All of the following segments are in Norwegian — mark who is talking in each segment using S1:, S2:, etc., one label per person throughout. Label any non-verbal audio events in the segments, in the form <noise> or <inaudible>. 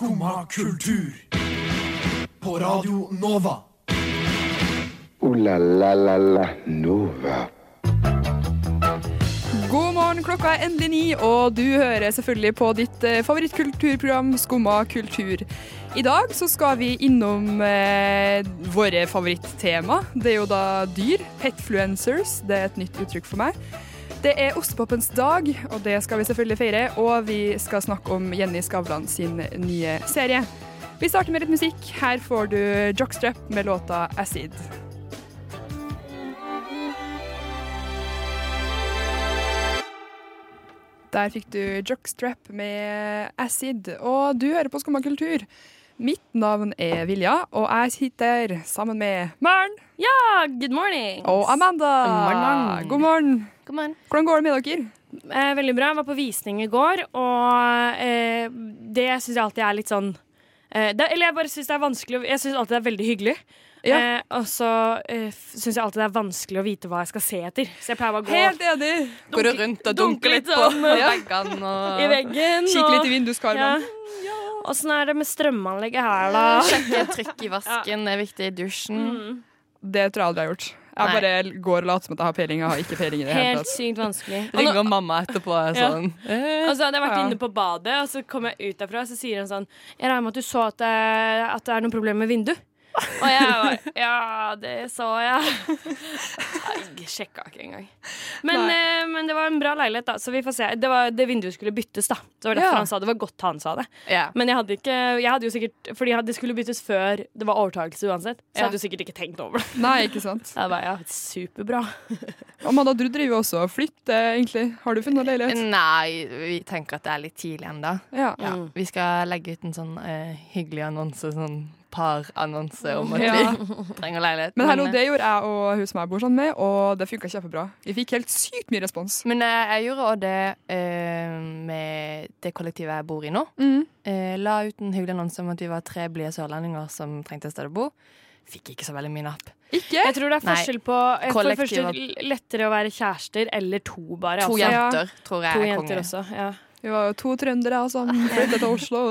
S1: Skumma kultur. På Radio Nova.
S2: O-la-la-la-la Nova.
S3: God morgen, klokka er endelig ni, og du hører selvfølgelig på ditt eh, favorittkulturprogram Skumma kultur. I dag så skal vi innom eh, våre favorittema. Det er jo da dyr. Petfluencers. Det er et nytt uttrykk for meg. Det er ostepopens dag, og det skal vi selvfølgelig feire. Og vi skal snakke om Jenny Skavlan sin nye serie. Vi starter med litt musikk. Her får du Jockstrap med låta 'Acid'. Der fikk du Jockstrap med Acid, og du hører på Skumma kultur. Mitt navn er Vilja, og jeg sitter sammen med Maren
S4: Ja, good morning.
S3: og Amanda.
S4: morgen.
S3: God morgen.
S4: God morgen.
S3: Hvordan går det med dere?
S4: Eh, veldig bra. Jeg var på visning i går, og eh, det syns jeg alltid er litt sånn eh, det, Eller jeg bare syns det er vanskelig Jeg syns alltid det er veldig hyggelig.
S3: Ja.
S4: Eh, og så eh, syns jeg alltid det er vanskelig å vite hva jeg skal se etter. Så jeg pleier bare å gå
S3: Helt enig.
S5: Går du rundt og
S4: dunke
S5: dunker litt
S4: litt
S5: på
S4: sånn, <laughs> ja.
S5: veggene og
S4: i veggen.
S3: Kikke litt i vinduskarmen.
S4: Ja. Åssen er det med strømanlegget her, da?
S5: Sjekke trykk i vasken, det er viktig i dusjen.
S4: Mm.
S3: Det tror jeg aldri jeg har gjort. Jeg bare går og later som at jeg har peiling. Jeg har ikke peiling i det hele
S4: Helt
S3: tatt.
S4: sykt vanskelig.
S5: Ringer mamma etterpå og er
S4: Ja.
S5: sånn eh,
S4: Og så hadde jeg vært
S3: Ja.
S4: inne på badet, og så kom jeg ut derfra, og så sier han sånn Jeg regner med at du så at det, at det er noen problemer med vindu. Og jeg var Ja, det så jeg. Jeg sjekka ikke engang. Men, eh, men det var en bra leilighet, da, så vi får se. Det, var, det vinduet skulle byttes, da. Så det var derfor
S3: Ja.
S4: han sa det. Det var godt han sa det.
S5: ja.
S4: Men jeg hadde ikke Jeg hadde jo sikkert Fordi det skulle byttes før det var overtakelse uansett. Så jeg
S5: Ja.
S4: hadde jo sikkert ikke tenkt over det.
S3: Nei, ikke sant. <laughs>
S4: Jeg bare, ja, superbra. <laughs>
S3: Amanda, du driver jo også og flytter, egentlig. Har du funnet leilighet?
S5: Nei, vi tenker at det er litt tidlig ennå.
S3: Ja.
S5: Ja.
S4: Mm.
S5: Vi skal legge ut en sånn eh, hyggelig annonse, sånn parannonse om at
S3: Ja.
S5: vi <laughs> trenger leilighet.
S3: Men hallo,
S5: eh,
S3: det gjorde jeg og hun som jeg bor sammen med, og det funka kjempebra. Vi fikk helt sykt mye respons.
S5: men eh, jeg gjorde òg det eh, med det kollektivet jeg bor i nå.
S3: Mm.
S5: Eh, la ut en hyggelig annonse om at vi var tre blide sørlendinger som trengte et sted å bo. Fikk ikke så veldig mye napp.
S3: Ikke?
S4: Jeg tror det er forskjell på eh, For det første lettere å være kjærester eller to, bare.
S5: To
S4: altså.
S5: jenter, tror jeg
S4: To
S5: er
S4: jenter
S5: konge.
S4: også, ja.
S3: Vi var jo to trøndere som flyttet til Oslo.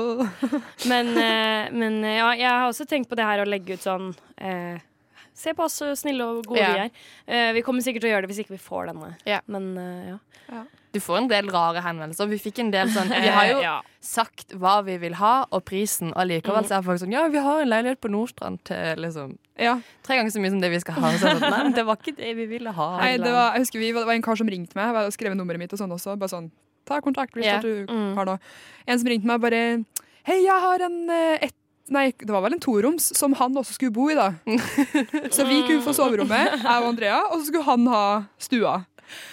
S3: <laughs>
S4: Men, eh, men eh, ja, jeg har også tenkt på det her å legge ut sånn eh, Se på oss så snille og gode
S5: Ja.
S4: vi er. Eh, vi kommer sikkert til å gjøre det hvis ikke vi får denne.
S5: Ja.
S4: Men eh, ja.
S5: Du får en del rare henvendelser. Vi fikk en del sånn <laughs> Vi har jo
S4: Eh, ja.
S5: sagt hva vi vil ha, og prisen, og likevel
S4: Mm.
S5: så er folk sånn Ja, vi har en leilighet på Nordstrand til liksom
S3: Ja.
S5: tre ganger så mye som det vi skal ha. Sånn, Nei, men det var ikke det vi ville ha.
S3: Nei, det var, jeg husker vi, det var en kar som ringte meg. og skrev nummeret mitt og sånn også. Bare sånn Ta kontakt hvis yeah. du
S4: Mm.
S3: har noe. En som ringte meg bare Hei, jeg har en ett Nei, det var vel en toroms som han også skulle bo i, da. <laughs> Så vi kunne få soverommet, jeg og Andrea, og så skulle han ha stua.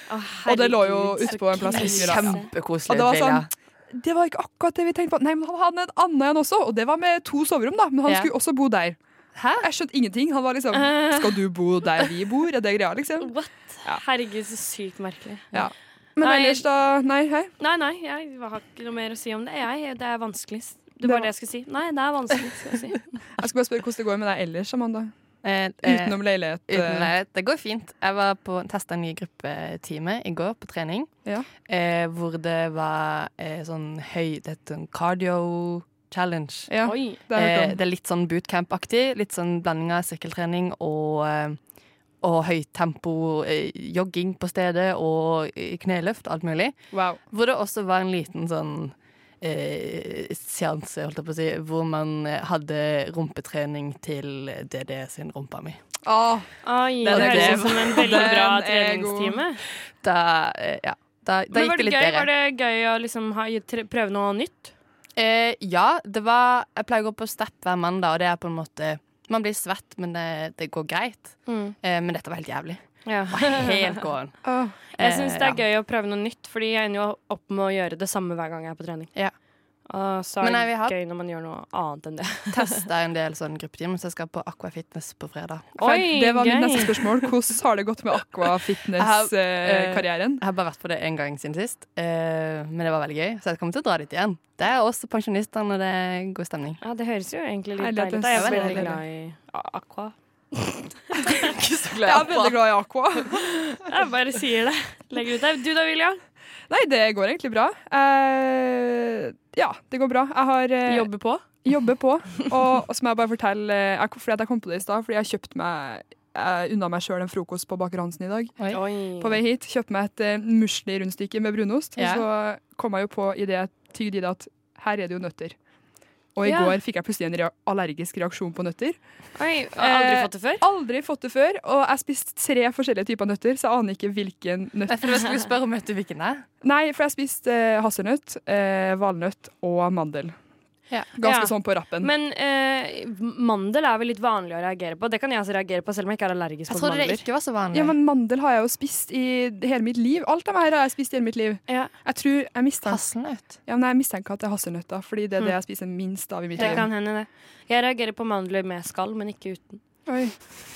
S4: Å,
S3: Og det lå jo utpå på en plass.
S5: Kjempekoselig.
S3: Og det var sånn Det var ikke akkurat det vi tenkte på. Nei, men han hadde en annen en også, og det var med to soverom, da. Men han
S5: yeah.
S3: skulle også bo der.
S5: Hæ?
S3: Jeg skjønte ingenting. Han var liksom <laughs> Skal du bo der vi bor? Er det greia, liksom?
S4: What? Herregud, så sykt merkelig.
S3: Ja. Men
S4: Nei.
S3: ellers, da Nei, hei.
S4: Nei, nei, jeg har ikke noe mer å si om det. Jeg, det er vanskelig. Det var det jeg skulle si. Nei, det er vanskelig, skal jeg si. <laughs>
S3: Jeg skal bare spørre hvordan det går med deg ellers, Amanda.
S5: Eh, eh,
S3: Utenom leilighet.
S5: Uten
S3: eh,
S5: leilighet. Det går fint. Jeg var på testa en ny gruppetime i går på trening.
S3: Ja.
S5: Eh, hvor det var eh, sånn høy Det heter sånn cardio challenge.
S3: Ja,
S4: Oi.
S3: det har
S5: Eh, det er litt sånn bootcamp-aktig. Litt sånn blanding av sirkeltrening og, eh, og høytempo eh, jogging på stedet og eh, kneløft alt mulig.
S3: Wow.
S5: Hvor det også var en liten sånn eh, seanse, holdt jeg på å si, hvor man eh, hadde rumpetrening til DD sin rumpa mi.
S3: Oh,
S4: Oi, det høres ut som en veldig bra treningstime.
S5: Da, eh, ja, da, da gikk det
S4: det,
S5: litt
S4: gøy?
S5: bedre.
S4: var det gøy å liksom ha, prøve noe nytt?
S5: Eh, ja, det var Jeg pleier å gå på step hver mandag, og det er på en måte Man blir svett, men det, det går greit.
S4: Mm.
S5: Eh, men dette var helt jævlig.
S4: Ja.
S5: Helt <laughs> gåen.
S3: oh.
S4: Jeg syns det er
S5: Eh,
S4: gøy å prøve noe nytt, Fordi jeg ender jo opp med å gjøre det samme hver gang jeg er på trening.
S5: Ja.
S4: Og så
S5: Men
S4: er det gøy når man gjør noe annet enn det. <laughs>
S5: Testa en del sånn gruppetimer, så jeg skal på Aqua Fitness på fredag.
S4: Oi,
S3: det var mitt neste spørsmål. Hvordan <laughs> har det gått med aqua-fitness-karrieren?
S5: Jeg har bare vært på det én gang siden sist, eh, men det var veldig gøy, så jeg kommer til å dra dit igjen. Det er også pensjonister når det er god stemning.
S4: Ja, Det høres jo egentlig litt deilig ut. <laughs> Jeg er veldig glad i aqua.
S3: Jeg er veldig glad i aqua.
S4: Jeg bare sier det. Legger ut det. Du da, Vilja?
S3: Nei, det går egentlig bra. Uh, Ja, det går bra. Jeg har uh,
S4: Jobber på?
S3: jobber på. <laughs> Og, og så må jeg bare fortelle eh, jeg, Fordi jeg kom på det i stad, fordi jeg har kjøpt meg jeg unna meg sjøl en frokost på Baker Hansen i dag.
S5: Oi.
S4: Oi.
S3: På vei hit kjøpte meg et uh, musli-rundstykke med brunost.
S5: Yeah.
S3: Og så kom jeg jo på i det jeg tygde i det at her er det jo nøtter. Og i
S4: Ja.
S3: går fikk jeg plutselig en rea allergisk reaksjon på nøtter.
S4: Oi, jeg har aldri
S3: Eh,
S4: fått det før?
S3: Aldri fått det før, og jeg spiste tre forskjellige typer nøtter, så jeg aner ikke hvilken nøtt.
S5: For jeg skulle spørre om vet du hvilken det er.
S3: Nei, for jeg spiste eh, hasselnøtt, eh, valnøtt og mandel.
S5: Ja.
S3: Ganske
S4: Ja.
S3: sånn på rappen.
S4: Men eh, mandel er vel litt vanlig å reagere på. Det kan jeg også reagere på, selv om jeg ikke er allergisk
S5: Jeg
S4: mot
S5: trodde det ikke var så vanlig.
S3: ja, men mandel har jeg jo spist i hele mitt liv. Alt av det her har jeg spist i hele mitt liv.
S4: Ja,
S3: Jeg tror jeg mistenker,
S5: Hasselnøtt.
S3: ja, men jeg mistenker at det er hasselnøtter, fordi det er det jeg spiser minst av i mitt
S4: det
S3: liv.
S4: kan hende, det. Jeg reagerer på mandler med skall, men ikke uten.
S3: Oi.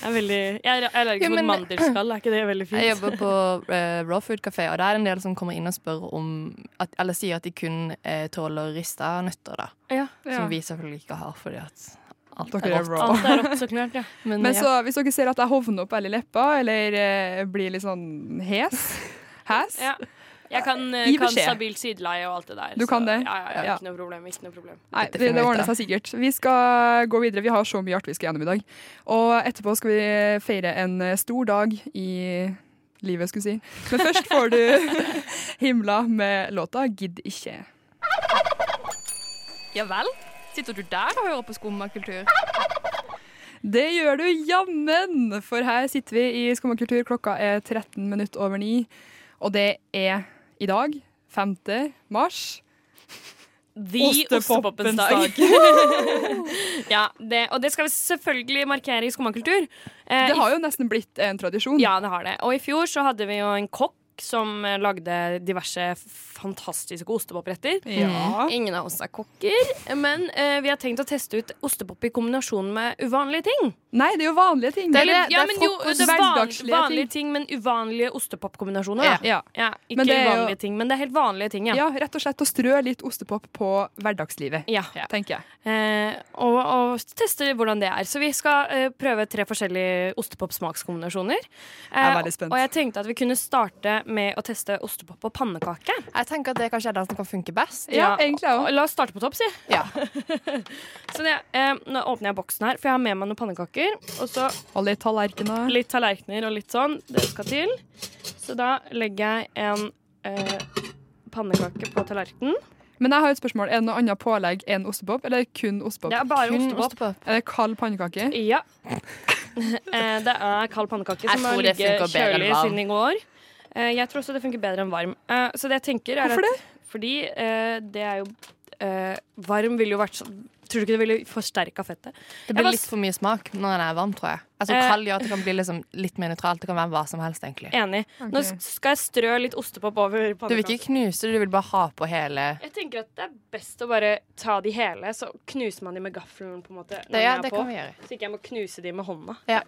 S4: Jeg er, veldig, jeg er allergisk mot mandelskall. Er ikke det veldig fint?
S5: Jeg jobber på uh, Raw Food Café, og det er en del som kommer inn og spør om at, Eller sier at de kun uh, tåler rista nøtter, da.
S4: Ja.
S3: Ja.
S5: Som vi selvfølgelig ikke har, fordi at alt
S3: Dere
S5: er
S3: er
S5: rått.
S3: raw.
S4: Alt er rått, så klart. Ja. <laughs>
S5: Men,
S3: Men
S5: ja.
S3: så hvis dere ser at jeg hovner opp veldig leppa, eller uh, blir litt sånn hes, <laughs> hes
S4: Ja. Jeg kan, eh, kan stabilt sideleie og alt det der.
S3: Du kan det?
S4: Ja, ja, ja,
S3: Ja.
S4: Ikke noe problem. Ikke noe problem.
S3: Nei, det, det ordner seg sikkert. Vi skal gå videre. Vi har så mye artig vi skal gjennom i dag. Og etterpå skal vi feire en eh, stor dag i livet, skulle jeg si. Men først får du <laughs> Himla med låta 'Gidd ikke'.
S5: ja vel? Sitter du der og hører på skummakultur?
S3: Det gjør du jammen! For her sitter vi i Skummakultur. Klokka er 13 minutter over ni. Og det er i dag, 5. mars.
S4: The
S3: Ostepoppens
S4: dag. <laughs> ja, det, og det skal vi selvfølgelig markere i Skummakultur. Eh,
S3: Det har jo nesten blitt en tradisjon.
S4: Ja, det har det. Og i fjor så hadde vi jo en kokk som eh, lagde diverse fantastiske ostepoppretter.
S3: Ja.
S4: Ingen av oss er kokker, men uh, vi har tenkt å teste ut ostepop i kombinasjon med uvanlige ting.
S3: Nei, det er jo vanlige ting.
S5: Det er
S4: Eller,
S5: det-
S4: ja,
S5: er
S4: jo, det er van,
S3: hverdagslige
S4: vanlige ting, men uvanlige ostepopkombinasjoner.
S3: Ja. Ja.
S4: Ja, ikke
S3: Men det er jo-
S4: uvanlige ting, men det er helt vanlige ting, ja.
S3: ja, rett og slett å strø litt ostepop på hverdagslivet,
S4: Ja.
S3: tenker jeg.
S4: Uh, og, og teste hvordan det er. Så vi skal uh, prøve tre forskjellige ostepop-smakskombinasjoner.
S3: Jeg er veldig spent.
S4: Og jeg tenkte at vi kunne starte med å teste ostepop og pannekake.
S5: Jeg tenker at det kanskje er den som kan funke best.
S3: Ja, egentlig også.
S4: La oss starte på topp, si.
S5: Ja. <laughs>
S4: Så det, eh, nå åpner jeg boksen her, for jeg har med meg noen pannekaker. Og så
S3: Og litt tallerkener.
S4: litt tallerkener og litt sånn. Det skal til. Så da legger jeg en eh, pannekake på tallerkenen.
S3: Men jeg har et spørsmål. Er det noe annet pålegg enn ostepop, eller er det kun ostepop?
S4: Det er bare
S5: Kun
S4: ostepop.
S5: ostepop.
S3: Er det kald pannekake?
S4: Ja. <laughs> Eh, det er kald pannekake som har ligget kjølig siden i går. Eh, jeg tror også det funker bedre enn varm. Eh, så det jeg tenker er
S3: Hvorfor
S4: at, Fordi eh, det er jo eh, Varm ville jo vært sånn Tror du ikke det ville forsterka fettet?
S5: Det blir litt for mye smak når den er varm, tror jeg. Altså. Kald gjør at det kan bli liksom litt mer nøytralt. Det kan være hva som helst, egentlig.
S4: Enig. Nå skal jeg strø litt ostepop over
S5: Du vil ikke knuse det, du vil bare ha på hele
S4: Jeg tenker at det er best å bare ta de hele, så knuser man de med gaffelen. på en måte når
S5: Det, ja,
S4: er
S5: det
S4: på.
S5: kan vi gjøre.
S4: Så ikke jeg må knuse de med hånda.
S5: Ja.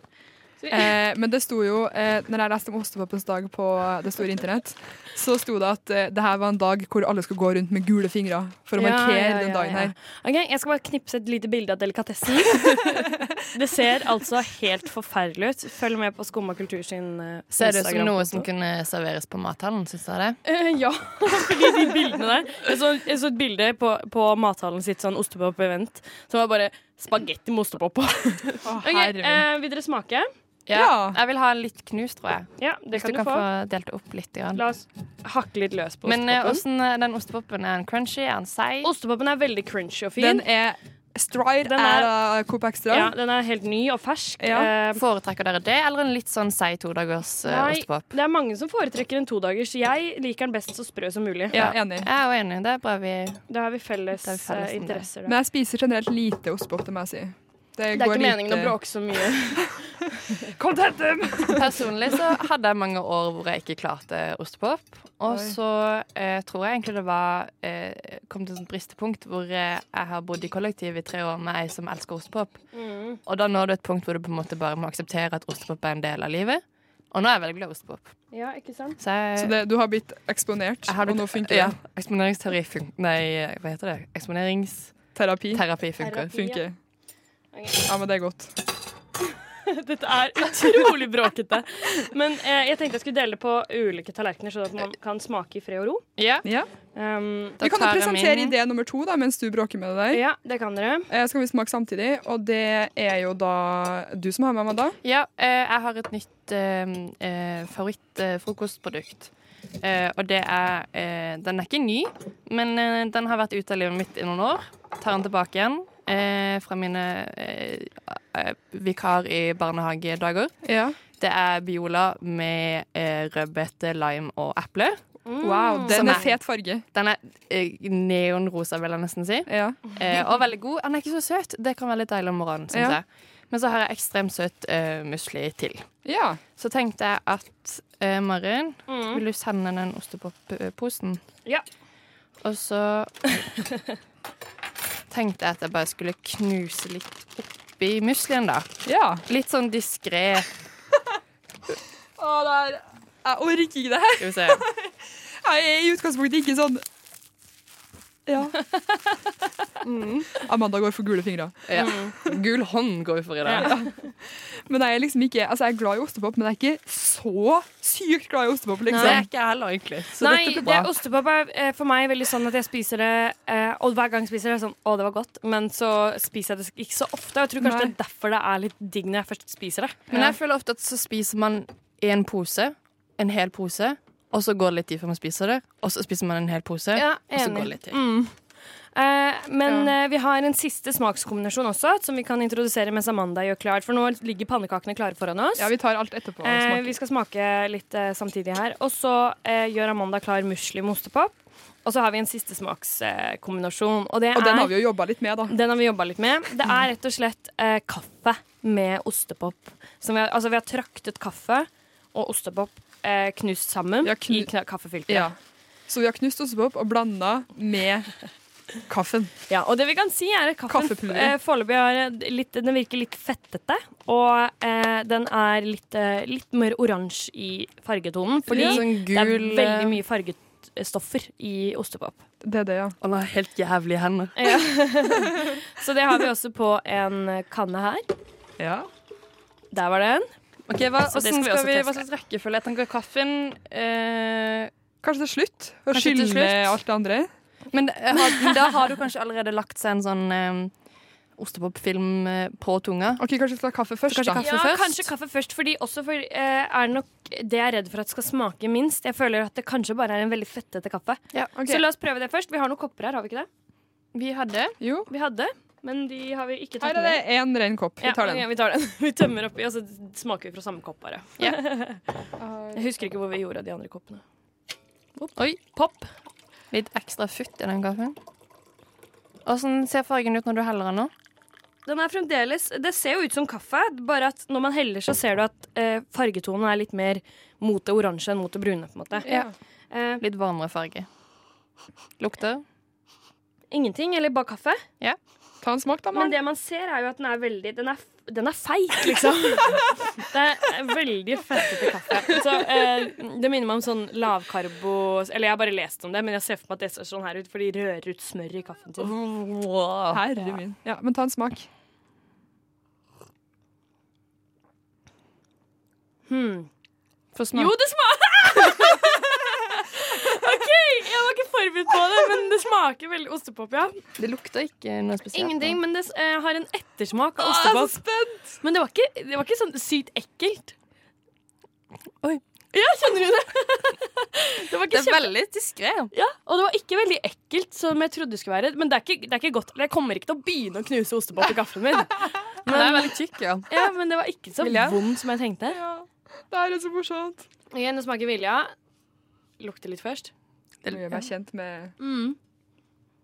S3: Eh, men det sto jo, eh, når jeg leste om ostepopens dag på det store internett, så sto det at eh, det her var en dag hvor alle skulle gå rundt med gule fingre for å
S4: Ja,
S3: markere
S4: ja,
S3: den
S4: ja,
S3: dagen
S4: ja.
S3: her.
S4: Ok, Jeg skal bare knipse et lite bilde av delikatessen. <laughs> det ser altså helt forferdelig ut. Følg med på Skumma kultur sin uh,
S5: Ser det ut som noe som kunne serveres på mathallen, syns jeg det?
S4: Eh, ja, <laughs> fordi de bildene der Jeg så, jeg så et bilde på, på mathallen sitt sånn ostepop-event som var bare spagetti med ostepop på.
S3: Å,
S4: Ok, eh, Vil dere smake?
S3: Ja.
S5: Jeg vil ha litt knust, tror jeg.
S4: Ja, det
S5: Hvis
S4: kan
S5: du
S4: du
S5: kan
S4: få.
S5: få delt opp litt. Grann.
S4: La oss hakke litt løs på
S5: Men eh,
S4: ostepopen.
S5: åssen eh, den ostepopen er en crunchy? Er en seig?
S4: Ostepopen er veldig crunchy og fin.
S3: Den er Stride
S4: Den
S3: er
S4: er-
S3: Coop Extra.
S4: ja, den er helt ny og fersk.
S3: Ja.
S4: Uh,
S5: Foretrekker dere det, eller en litt sånn seig todagers uh,
S4: Nei.
S5: ostepop?
S4: det er mange som foretrekker en todagers. Jeg liker den best så sprø som mulig.
S3: Ja, enig.
S5: Jeg er enig. Det er bra vi
S4: Da har vi felles,
S5: felles
S4: eh, interesser.
S3: Men jeg spiser generelt lite ostepop, det må jeg si.
S4: Det er ikke meningen å bråke så mye. <laughs>
S3: Contentum!
S5: Personlig så hadde jeg mange år hvor jeg ikke klarte ostepop. Og
S3: Oi.
S5: så eh, tror jeg egentlig det var eh, kom til et bristepunkt hvor eh, jeg har bodd i kollektiv i tre år med ei som elsker ostepop.
S4: Mm.
S5: Og da når du et punkt hvor du på en måte bare må akseptere at ostepop er en del av livet. Og nå er jeg veldig glad i ostepop.
S4: Ja, ikke sant?
S5: Så jeg,
S3: Så det, du har blitt eksponert,
S5: har blitt,
S3: og nå funker
S5: ja,
S3: det.
S5: Eksponeringsteori funker Nei, hva heter det? Eksponeringsterapi
S3: Terapi
S5: funker.
S4: Terapi.
S3: funker. Ja, men det er godt. <laughs>
S4: Dette er utrolig bråkete. Men eh, jeg tenkte jeg skulle dele på ulike tallerkener, sånn at man kan smake i fred og ro.
S5: Ja.
S3: Ja.
S4: Um,
S5: Da
S3: Vi kan jo presentere
S5: min.
S3: idé nummer to da, mens du bråker med det der.
S4: ja, det kan dere.
S3: Eh, skal vi smake samtidig, og det er jo da du som har med meg da.
S5: Ja, eh, jeg har et nytt eh, eh, favorittfrokostprodukt. Eh, og det er eh, Den er ikke ny, men eh, den har vært ute av livet mitt i noen år. Tar den tilbake igjen eh, fra mine eh, eh, vikar i barnehagedager.
S3: Ja.
S5: Det er Biola med eh, rødbete, lime og eple.
S3: Wow, den er
S5: er-
S3: fet farge.
S5: Den er eh, neonrosa, vil jeg nesten si.
S3: Ja.
S5: Eh, og veldig god. Den er ikke så søt. Det kan være litt deilig om morgenen, syns
S3: Ja.
S5: jeg. Men så har jeg ekstremt søt uh, musli til.
S3: ja.
S5: Så tenkte jeg at uh, Marin,
S4: Mm.
S5: vil du sende den ostepopposen?
S4: Ja.
S5: Og så <laughs> tenkte jeg at jeg bare skulle knuse litt oppi muslien, da.
S3: ja.
S5: Litt sånn diskré. <laughs>
S3: Å, det er Jeg orker ikke det her.
S5: Skal vi se. <laughs>
S3: Jeg er i utgangspunktet ikke sånn Ja. <laughs> Mm. Amanda går for gule fingre.
S5: Ja. Gul hånd går vi for i dag. <laughs>
S3: Men jeg er liksom ikke Altså jeg er glad i ostepop, men jeg er ikke så sykt glad i ostepop.
S5: Det er
S3: liksom.
S5: ikke jeg heller, egentlig. Så
S4: Nei,
S5: dette
S4: det,
S5: blir bra.
S4: ostepop er eh, for meg veldig sånn at jeg spiser det eh, Og hver gang jeg spiser det, er sånn Å, det var godt. Men så spiser jeg det ikke så ofte. Og jeg tror kanskje
S3: Nei.
S4: det er derfor det er litt digg når jeg først spiser det.
S5: Men jeg føler ofte at så spiser man en pose, en hel pose, og så går det litt tid før man spiser det, og så spiser man en hel pose,
S4: Ja,
S5: og så går det litt tid.
S4: Mm. Eh, men eh, vi har en siste smakskombinasjon også, som vi kan introdusere mens Amanda gjør klart. For nå ligger pannekakene klare foran oss.
S3: Ja, vi tar alt etterpå. og
S4: Eh, vi skal smake litt eh, samtidig her. Og så eh, gjør Amanda klar musli med ostepop. Og så har vi en siste smakskombinasjon. og det
S3: Og den
S4: er
S3: har vi jo jobba litt med, da.
S4: den har vi litt med. Det er rett og slett eh, kaffe med ostepop. Som vi, har, altså vi har traktet kaffe og ostepop eh, knust sammen
S3: knu-
S4: i kaffefilteret.
S3: Ja. Så vi har knust ostepop og blanda med kaffen.
S4: Ja, og det vi kan si er at kaffen
S3: Kaffepulver.
S4: eh, foreløpig har eh, litt, den virker litt fettete. Og eh, den er litt, eh, litt mer oransje i fargetonen. Fordi
S5: Sånn
S4: det er veldig
S5: eh,
S4: mye fargestoffer i ostepop.
S3: Det er det, ja.
S5: Og den har helt jævlige hender.
S4: Ja. <laughs> Så det har vi også på en kanne her.
S3: ja.
S4: Der var den.
S5: Ok, hva,
S4: Så det skal vi
S5: skal
S4: også
S5: vi,
S4: teste.
S5: hva slags rekkefølge? Jeg tenker kaffen eh,
S3: Kanskje til slutt? Å
S5: Kanskje til
S3: skylle
S5: slutt.
S3: alt det andre?
S5: Men eh, har, men da har du kanskje allerede lagt seg en sånn eh, ostepopfilm eh, på tunga?
S3: Ok, Kanskje vi skal ha kaffe først,
S5: Kanskje
S3: da.
S5: kaffe
S4: ja,
S5: først?
S4: kanskje kaffe først. Fordi også for, eh, er det nok det jeg er redd for at skal smake minst. Jeg føler at det kanskje bare er en veldig fettete kaffe.
S5: Ja,
S3: Ok.
S4: Så la oss prøve det først. Vi har noen kopper her, har vi ikke det?
S5: Vi hadde
S3: Jo.
S4: Vi hadde, men de har vi ikke
S3: Her
S4: tatt
S3: er det
S4: med.
S3: én ren kopp. Vi
S4: Ja,
S3: tar den.
S4: Ja, vi tar den. <laughs> Vi tømmer oppi, og så smaker vi fra samme kopp bare.
S5: Ja. <laughs>
S4: Jeg husker ikke hvor vi gjorde av de andre koppene.
S5: Oi,
S4: Pop.
S5: litt ekstra futt i den kaffen. Åssen ser fargen ut når du heller den nå?
S4: Den er fremdeles Det ser jo ut som kaffe, bare at når man heller, så ser du at eh, fargetonen er litt mer mot det oransje enn mot det brune. på en måte
S5: Ja.
S4: Eh,
S5: Litt varmere farge. Lukter?
S4: Ingenting, eller bare kaffe.
S3: Ta en smak, da,
S4: Men det man ser, er jo at den er veldig Den er, den er feit, liksom. <laughs> det er veldig fettete kaffe. Så eh, Det minner meg om sånn lavkarbo Eller jeg har bare lest om det, men jeg ser for meg at det ser sånn her ut, for de rører ut smør i kaffen sin.
S3: Herre min. Ja, men ta en smak.
S4: Hmm. Jo, det smaker OK, jeg var på det, men det smaker veldig ostepop, ja.
S5: Det lukter ikke noe spesielt.
S4: Ingenting, men det eh, har en ettersmak av
S3: Å, jeg er så
S4: spent Men det var ikke, det var ikke sånn sykt ekkelt.
S5: Oi.
S4: Ja, kjenner du det? <laughs> det var
S5: Det er
S4: kjempe...
S5: veldig diskré.
S4: Ja, og det var ikke veldig ekkelt, som jeg trodde det skulle være. Men det er ikke, det er ikke godt. Jeg kommer ikke til å begynne å knuse ostepop i gaffelen min. <laughs>
S5: Men det er veldig tykk, ja.
S4: Ja, men det var ikke så
S5: Vilja?
S4: vondt som jeg tenkte.
S3: Ja, det er så morsomt.
S4: Ok, Nå smaker Vilja. Lukter litt først.
S3: Det gjør meg kjent med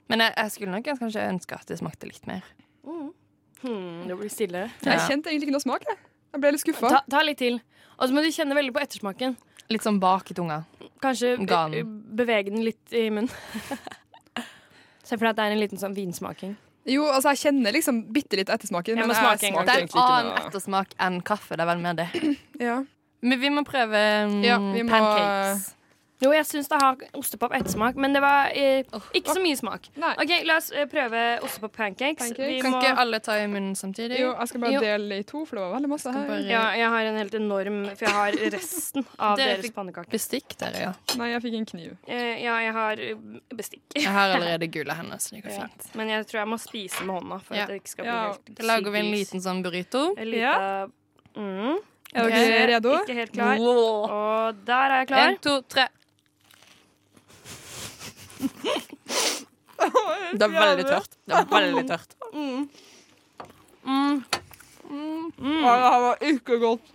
S5: Men jeg, jeg skulle nok kanskje ønske at det smakte litt mer.
S4: Hmm, det blir stillere.
S5: Ja.
S3: Jeg kjente egentlig ikke noe smak. Jeg, jeg ble litt skuffa.
S4: Ta, ta litt til. Og så må du kjenne veldig på ettersmaken.
S5: Litt sånn bak i tunga.
S4: Kanskje
S5: den.
S4: eh, bevege den litt i munnen. <laughs> Se for deg at det er en liten sånn vinsmaking.
S3: Jo, altså jeg kjenner liksom bitte litt ettersmaken.
S4: Jeg
S3: Men
S4: må
S3: jeg
S4: smake en gang.
S5: Det er en annen
S3: noe.
S5: ettersmak enn kaffe. Det er vel mer det.
S3: Ja.
S5: Men vi må prøve mm,
S3: Ja, vi må-
S5: pancakes.
S4: Jo, jeg syns det har ostepop ettersmak, men det var eh, ikke så mye smak.
S3: Nei.
S4: OK, la oss eh, prøve ostepop pancakes.
S3: Pancakes.
S4: Vi
S5: Kan
S4: må
S5: ikke alle ta i munnen samtidig?
S3: Jo, jeg skal bare
S4: Jo.
S3: dele i to, for det var veldig masse her.
S5: bare-
S4: Ja, jeg har en helt enorm For jeg har resten <laughs> av
S5: Dere
S4: deres pannekaker.
S5: Bestikk dere, ja.
S3: Nei, jeg fikk en kniv.
S4: Eh, ja, jeg har eh, bestikk.
S5: Jeg har <laughs> allerede gule hender, så det går
S4: Ja.
S5: fint.
S4: Men jeg tror jeg må spise med hånda for
S5: Ja.
S4: at det ikke skal bli
S3: Ja.
S4: helt
S5: Da lager vi en liten sånn burrito.
S4: En liten mm.
S3: Er dere redo?
S4: Ikke helt klar.
S5: Wow.
S4: Og der er jeg klar.
S5: En, to, tre. Det er veldig tørt. Det er veldig tørt.
S4: Mm.
S3: Å, det her var ikke godt.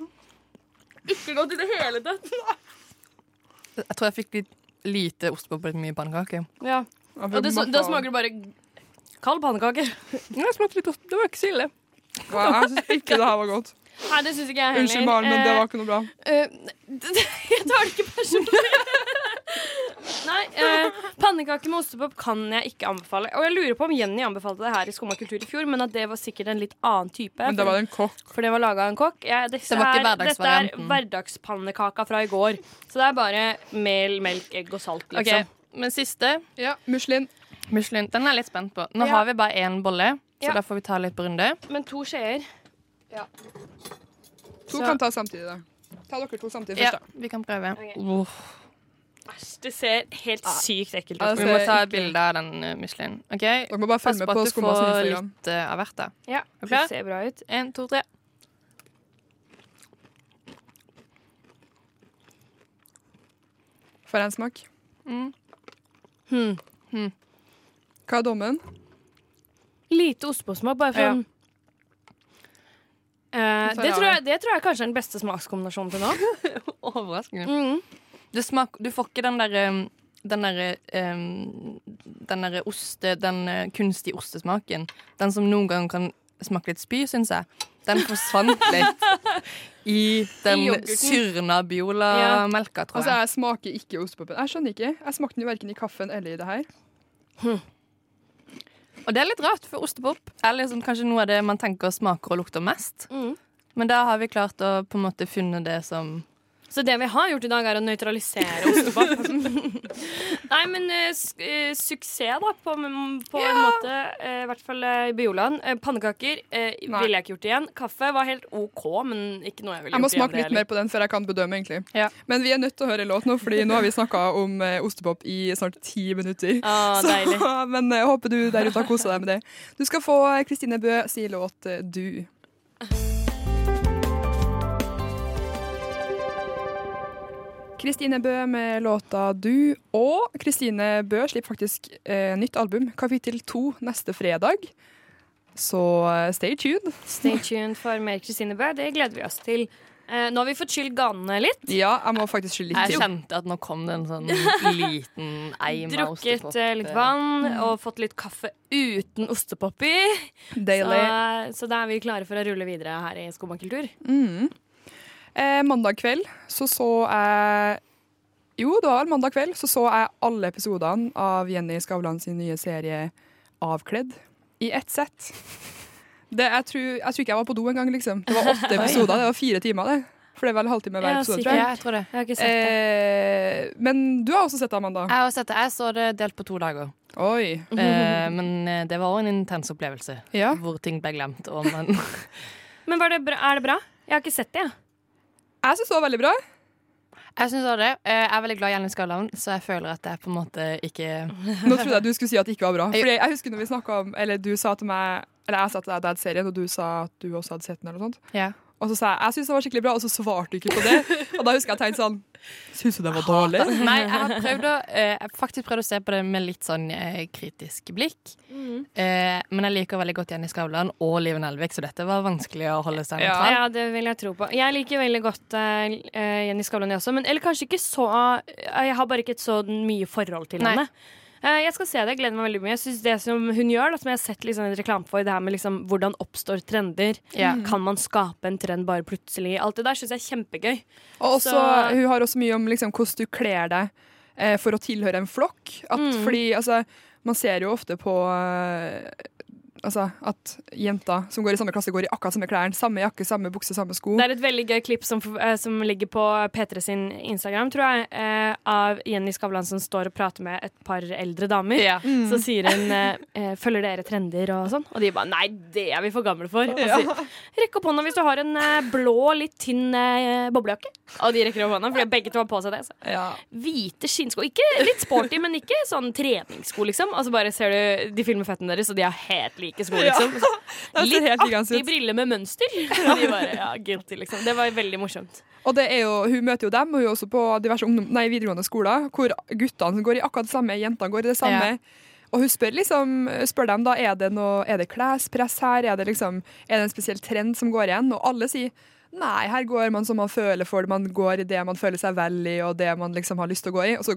S4: Ikke godt i det hele tatt. <laughs>
S5: Jeg tror jeg fikk litt lite ostepop og litt mye pannekake.
S4: Ja. Og det, da smaker det bare kald pannekake.
S5: Ja, <laughs> det smakte litt ost. Det var ikke så ille.
S3: Ja, Jeg syns ikke det her var godt.
S4: Nei, det syns ikke jeg heller.
S3: Unnskyld, Maren, men det var ikke noe bra.
S4: Eh, <laughs> jeg tar det ikke personlig. Nei, eh, pannekaker med ostepop kan jeg ikke anbefale. Og jeg lurer på om Jenny anbefalte det her i Skumma kultur i fjor, men at det var sikkert en litt annen type.
S3: Men det var en kokk.
S4: For det var laga av en kokk. Ja, dette
S5: Det var ikke
S4: er-
S5: hverdagsvarianten.
S4: Dette er hverdagspannekaka fra i går. Så det er bare mel, melk, egg og salt,
S5: Ok,
S4: Okay.
S5: Men siste
S3: Ja, Muslin.
S5: Muslin. Den er jeg litt spent på. Nå
S4: Ja.
S5: har vi bare én bolle, så
S4: Ja.
S5: da får vi ta litt på runde.
S4: Men to skjeer.
S3: To
S4: Så-
S3: kan ta samtidig, da. Ta dere to samtidig
S5: Ja,
S3: først, da.
S5: vi kan prøve. Okay.
S4: Æsj, det ser helt sykt ekkelt ut.
S3: Altså,
S5: Vi må ta et bilde av den uh, Michelin. OK?
S3: Dere må bare
S5: Pass
S3: følge med
S5: på
S3: på
S5: at du får
S3: Instagram.
S5: litt uh, av hvert. da
S4: Ja,
S5: Er du
S4: det
S5: klar?
S4: ser bra ut.
S5: En, to, tre.
S3: For en smak?
S5: Mm.
S4: Hmm.
S3: Hva er dommen?
S4: Lite ostepåsmak, bare
S5: Ja.
S4: en Eh,
S3: Så
S4: det,
S3: ja.
S4: tror jeg, det tror jeg kanskje er den beste smakskombinasjonen til nå. <laughs>
S5: Overraskende.
S4: Mm.
S5: Det smak, du får ikke den derre den derre um, Den derre oste... Den uh, kunstige ostesmaken. Den som noen ganger kan smake litt spy, syns jeg. Den forsvant litt <laughs> i den syrna Biola-melka, tror jeg.
S3: Altså,
S5: jeg.
S3: smaker ikke ostepopen. Jeg skjønner ikke. Jeg smakte den jo verken i kaffen eller i det her.
S5: Og det er litt rart, for ostepop er liksom kanskje noe av det man tenker smaker og lukter mest.
S4: Mm.
S5: Men da har vi klart å på en måte funne det som
S4: Så det vi har gjort i dag, er å nøytralisere ostepop. <laughs> Nei, men uh, suksess, da, på, på en måte. Uh, I hvert fall uh, i Bioland. Pannekaker ville jeg ikke gjort igjen. Kaffe var helt OK, men ikke noe jeg ville
S3: Jeg må
S4: gjort igjen.
S3: smake litt mer på den før jeg kan bedømme, egentlig.
S5: Ja.
S3: Men vi er nødt til å høre låt nå, Fordi nå har vi snakka om ostepop i snart ti minutter.
S4: Ah, deilig. <laughs>
S3: men jeg håper du der ute har kosa deg med det. Du skal få Kristine Bø si låt 'Du'. Kristine Bø med låta 'Du'. Og Kristine Bø slipper faktisk eh, nytt album, kapittel to, neste fredag. Så eh, stay tuned.
S4: Stay tuned for mer Kristine Bø. Det gleder vi oss til. Eh, nå har vi fått skylt ganene litt.
S3: Ja, jeg må faktisk skylde litt
S5: Jeg
S3: til.
S5: kjente at nå kom det en sånn <laughs> liten eim av
S4: Drukket
S5: ostepop.
S4: eh, litt vann og fått litt kaffe uten ostepop i. Så,
S3: Deilig.
S4: så da er vi klare for å rulle videre her i Skomakultur.
S3: Mm. Eh, mandag kveld så så jeg Jo, det var vel mandag kveld så så jeg alle episodene av Jenny Skavlan sin nye serie Avkledd i ett sett. Det, jeg, tror, jeg tror ikke jeg var på do engang, liksom. Det var åtte <laughs> episoder. Det var fire timer, det. For det er vel halvtime hver episode, tror jeg.
S5: Ja,
S3: jeg.
S5: tror det.
S4: Jeg har ikke sett det.
S3: Eh, men du har også sett det, Amanda.
S5: Jeg har sett det. Jeg så det delt på to dager.
S3: Oi.
S5: Eh, men eh, det var òg en intens opplevelse,
S3: Ja.
S5: hvor ting ble glemt. <laughs>
S4: Men var det bra? er det bra? Jeg har ikke sett det, jeg.
S3: Jeg syns det var veldig bra.
S5: Jeg synes også det. Eh, Jeg er veldig glad i Ellen Skavlan, så jeg føler at jeg på en måte ikke <laughs>
S3: Nå trodde jeg du skulle si at det ikke var bra. Fordi jeg husker når vi snakket om Eller du sa til meg Eller jeg sa til deg Dad-serien, og du sa at du også hadde sett den. eller noe sånt
S5: Ja.
S3: Og så sa jeg jeg syns det var skikkelig bra, og så svarte du ikke på det. Og da husker jeg tenkte sånn Syns du det var dårlig? <laughs>
S5: Nei, jeg har prøvd å, eh, faktisk prøvd å se på det med litt sånn eh, kritisk blikk. Eh, men jeg liker veldig godt Jenny Skavlan og Live Nelvik, så dette var vanskelig å holde seg
S3: Ja.
S5: nøytral.
S4: Ja, det vil jeg tro på. Jeg liker veldig godt eh, eh, Jenny Skavlan, jeg også. Men, eller kanskje ikke så eh, Jeg har bare ikke et så mye forhold til
S5: Nei.
S4: henne. Eh, jeg skal se det, jeg gleder meg veldig mye. Jeg synes Det som hun gjør, da, som jeg har sett liksom en reklame for, det her med liksom, hvordan oppstår trender.
S5: Yeah.
S4: Kan man skape en trend bare plutselig? Alt det der syns jeg er kjempegøy.
S3: Og også,
S4: Så-
S3: hun har også mye om liksom, hvordan du kler deg eh, for å tilhøre en flokk. At,
S4: Mm.
S3: Fordi altså, man ser jo ofte på eh, altså, at jenter som går i samme klasse, går i akkurat samme klær, samme jakke, samme bukse, samme sko.
S4: Det er et veldig gøy klipp som, eh, som ligger på P3 sin Instagram, tror jeg, eh, av Jenny Skavlan som står og prater med et par eldre damer.
S5: Ja.
S4: Så sier hun eh, 'følger dere trender' og sånn, og de bare 'nei, det er vi for gamle for'. Ja. sier, Rekk opp hånda hvis du har en blå, litt tynn eh, boblejakke. Og de rekker opp hånda, fordi begge to har på seg det. Så.
S3: Ja.
S4: Hvite skinnsko. Ikke litt sporty, men ikke sånn treningssko, liksom. Og så bare ser du de filmer føttene deres, og de har helt like sko, liksom.
S3: Ja. <laughs>
S4: litt artig briller med mønster. <laughs> Og de bare, ja, guilty, liksom. Det var veldig morsomt.
S3: Og det er jo, hun møter jo dem, og hun er også på diverse ungdom, nei, videregående skoler, hvor guttene går i akkurat det samme, jentene går i det samme. Og hun spør, liksom, spør dem da, er det, noe, er det klespress her, er det, liksom, er det en spesiell trend som går igjen? Og alle sier nei, her går man som man føler for det, man går i det man føler seg vel i, og det man liksom har lyst til å gå i. Og så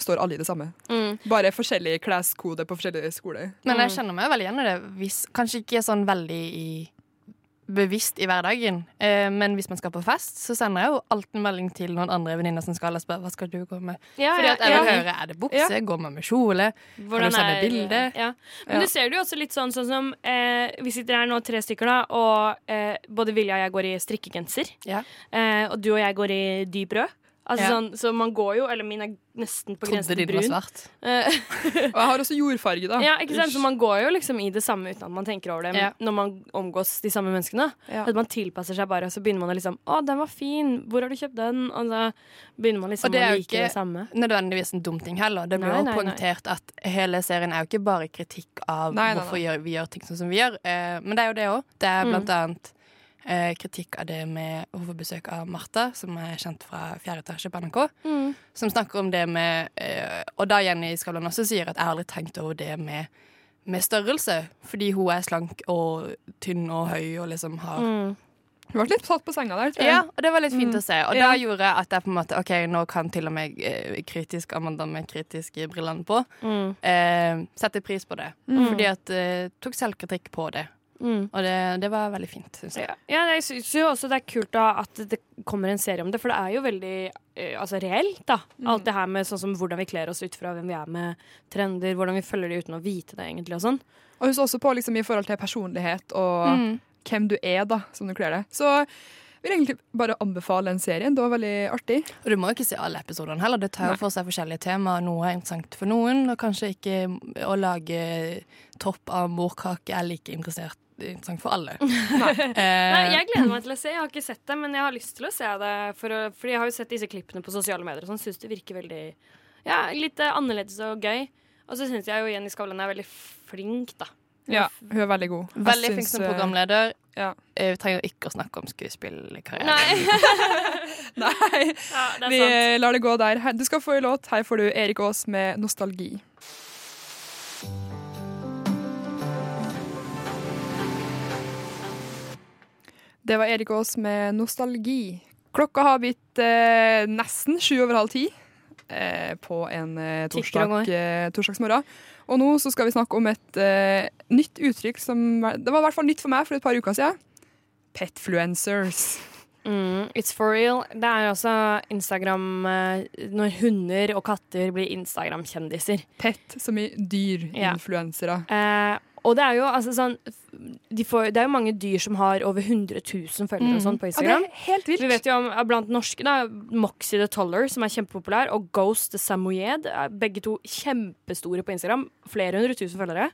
S3: står alle i det samme.
S4: Mm.
S3: Bare forskjellig kleskode på forskjellige skoler.
S5: Men jeg kjenner meg veldig igjen i det. Hvis, kanskje ikke sånn veldig i, bevisst i hverdagen, eh, men hvis man skal på fest, så sender jeg jo alltid en melding til noen andre venninner som skal og spør hva skal du gå med.
S4: Ja,
S5: Fordi at jeg vil
S4: ja.
S5: høre er det bukse, går man med kjole.
S4: Hvordan
S5: du sende bilde?
S4: Ja. Men
S5: Ja.
S4: du ser det jo også litt sånn, sånn som eh, Vi sitter her nå tre stykker, da, og eh, både Vilja og jeg går i strikkegenser.
S5: Ja.
S4: Eh, og du og jeg går i dyp rød. Altså
S5: Ja.
S4: sånn, så man går jo Eller min er nesten på grensen til
S5: din var
S4: brun.
S5: svart. <laughs>
S4: Eh,
S3: Og jeg har også jordfarge, da.
S4: ja, ikke sant? Så man går jo liksom i det samme uten at man tenker over det
S5: Ja.
S4: når man omgås de samme menneskene.
S3: Ja.
S4: At man tilpasser seg bare, og så begynner man å liksom Å, den var fin! Hvor har du kjøpt den? Og så begynner man liksom å like det samme.
S5: Og det er jo ikke-
S4: det.
S5: Nødvendigvis en dum ting heller. Det blir jo poengtert at hele serien er jo ikke bare kritikk av
S3: Nei, nei, nei.
S5: hvorfor vi gjør ting sånn som vi gjør, eh, men det er jo det òg. Det er
S4: Mm.
S5: blant annet eh, kritikk av det med hovedbesøk av Martha, som er kjent fra fjerde etasje på NRK.
S4: Mm.
S5: som snakker om det med eh, Og da Jenny Skavlan også sier at jeg har aldri tenkt over det med, med størrelse. Fordi hun er slank og tynn og høy og liksom har
S4: Mm.
S3: Hun ble litt satt på senga der, tror jeg.
S5: Ja, og det var litt fint
S3: Mm.
S5: å se. Og
S3: Ja.
S5: da gjorde at jeg på en måte OK, nå kan til og med eh, kritisk Amanda med kritiske brillene på
S4: Mm.
S5: eh, sette pris på det.
S3: Mm.
S5: Fordi at eh, tok selvkritikk på det.
S4: Mm.
S5: Og det, det var veldig fint, syns jeg.
S4: Ja, ja jeg syns jo også det er kult da at det kommer en serie om det, for det er jo veldig eh, altså reelt, da. Alt det her med sånn som hvordan vi kler oss ut fra hvem vi er med trender, hvordan vi følger det uten å vite det, egentlig, og sånn.
S3: Og husk også på liksom, i forhold til personlighet og
S5: Mm.
S3: hvem du er, da, som du kler deg. Så vil egentlig bare anbefale den serien. Det var veldig artig.
S5: Og du må jo ikke se alle episodene heller. Det tar jo for seg forskjellige temaer. Noe er interessant for noen, og kanskje ikke å lage topp av morkake er like interessert, interessant for alle. <laughs>
S4: Nei,
S5: Nei,
S4: jeg gleder meg til å se. Jeg har ikke sett det, men jeg har lyst til å se det. For å, fordi jeg har jo sett disse klippene på sosiale medier og sånn. Syns det virker veldig Ja, litt eh, annerledes og gøy. Og så syns jeg jo Jenny Skavlan er veldig flink, da.
S3: Ja, hun er veldig god.
S5: Veldig flink som
S3: eh,
S5: programleder.
S3: ja.
S5: Eh, Vi trenger ikke å snakke om skuespillkarriere.
S4: Nei. <laughs> <laughs>
S3: Nei,
S4: Ja, er
S3: vi
S4: sant.
S3: lar det gå der. Du skal få en låt. Her får du Erik Aas med 'Nostalgi'. Det var Erik Aas med 'Nostalgi'. Klokka har blitt eh, nesten sju over halv ti eh, på en eh, torsdag, eh, torsdagsmorgen. Og nå så skal vi snakke om et eh, nytt uttrykk som Det var i hvert fall nytt for meg for et par uker siden. Petfluencers.
S4: Mm, it's for real. Det er også Instagram eh, når hunder og katter blir Instagram-kjendiser.
S3: Pet som i dyr.
S4: Ja. Eh, og det er jo altså sånn de får, Det er jo mange dyr som har over 100 000 følgere og sånn på
S3: Ja, det
S4: Instagram.
S3: er helt vilt.
S4: Vi vet jo om eh, blant norske da, Moxie the Toller, som er kjempepopulær, og Ghost the Samoyed. er Begge to kjempestore på Instagram. Flere hundre tusen følgere.